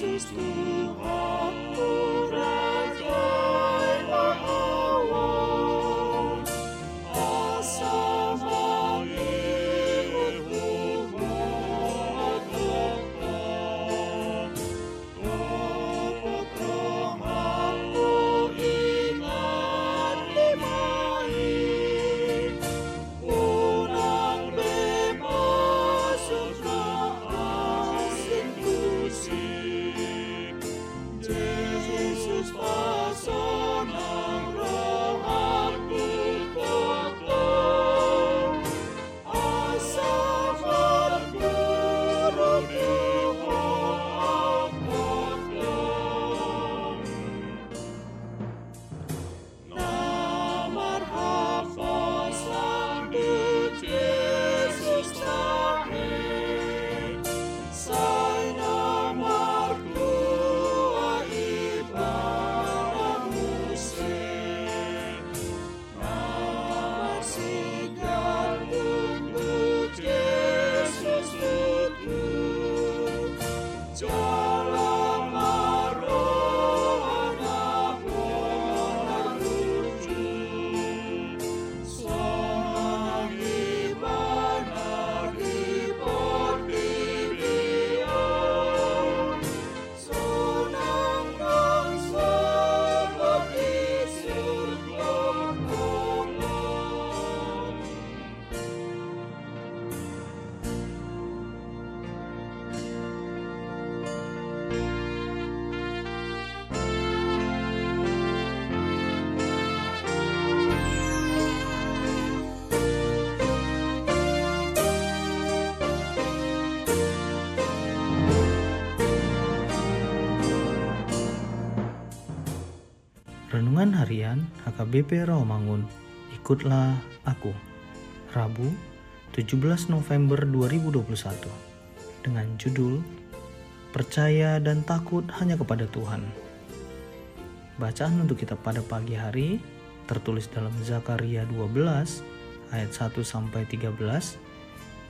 Jesus, du Harian HKBP Rawamangun. Ikutlah aku. Rabu, 17 November 2021. Dengan judul Percaya dan takut hanya kepada Tuhan. Bacaan untuk kita pada pagi hari tertulis dalam Zakaria 12 ayat 1 sampai 13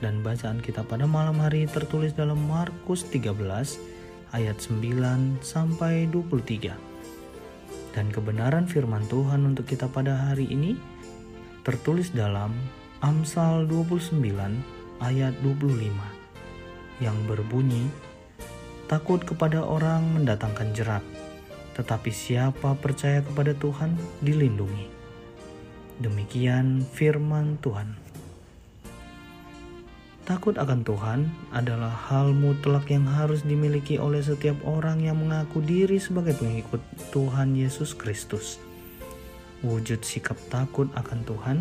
dan bacaan kita pada malam hari tertulis dalam Markus 13 ayat 9 sampai 23. Dan kebenaran firman Tuhan untuk kita pada hari ini tertulis dalam Amsal 29 ayat 25 yang berbunyi Takut kepada orang mendatangkan jerat, tetapi siapa percaya kepada Tuhan dilindungi. Demikian firman Tuhan. Takut akan Tuhan adalah hal mutlak yang harus dimiliki oleh setiap orang yang mengaku diri sebagai pengikut Tuhan Yesus Kristus. Wujud sikap takut akan Tuhan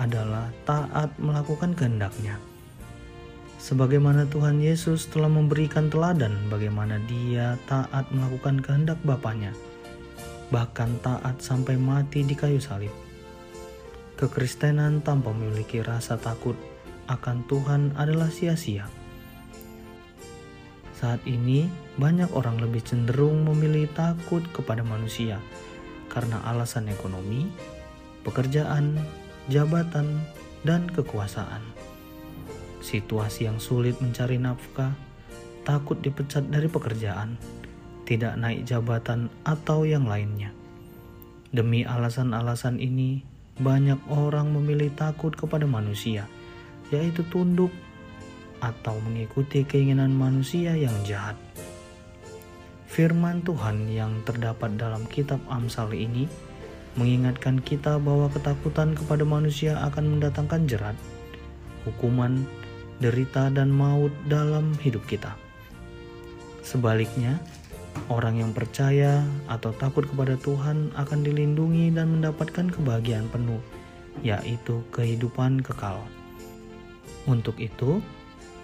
adalah taat melakukan kehendaknya. Sebagaimana Tuhan Yesus telah memberikan teladan bagaimana dia taat melakukan kehendak Bapaknya, bahkan taat sampai mati di kayu salib. Kekristenan tanpa memiliki rasa takut akan Tuhan adalah sia-sia. Saat ini, banyak orang lebih cenderung memilih takut kepada manusia karena alasan ekonomi, pekerjaan, jabatan, dan kekuasaan. Situasi yang sulit mencari nafkah, takut dipecat dari pekerjaan, tidak naik jabatan, atau yang lainnya. Demi alasan-alasan ini, banyak orang memilih takut kepada manusia yaitu tunduk atau mengikuti keinginan manusia yang jahat. Firman Tuhan yang terdapat dalam kitab Amsal ini mengingatkan kita bahwa ketakutan kepada manusia akan mendatangkan jerat, hukuman, derita, dan maut dalam hidup kita. Sebaliknya, orang yang percaya atau takut kepada Tuhan akan dilindungi dan mendapatkan kebahagiaan penuh, yaitu kehidupan kekal. Untuk itu,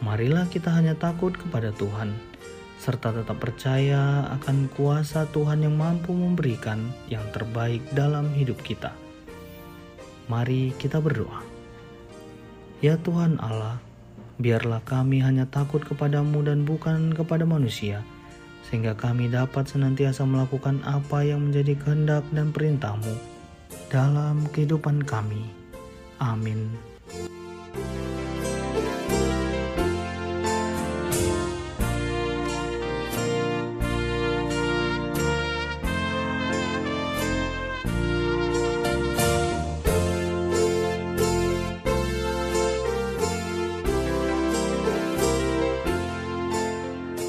marilah kita hanya takut kepada Tuhan, serta tetap percaya akan kuasa Tuhan yang mampu memberikan yang terbaik dalam hidup kita. Mari kita berdoa. Ya Tuhan Allah, biarlah kami hanya takut kepadamu dan bukan kepada manusia, sehingga kami dapat senantiasa melakukan apa yang menjadi kehendak dan perintahmu dalam kehidupan kami. Amin.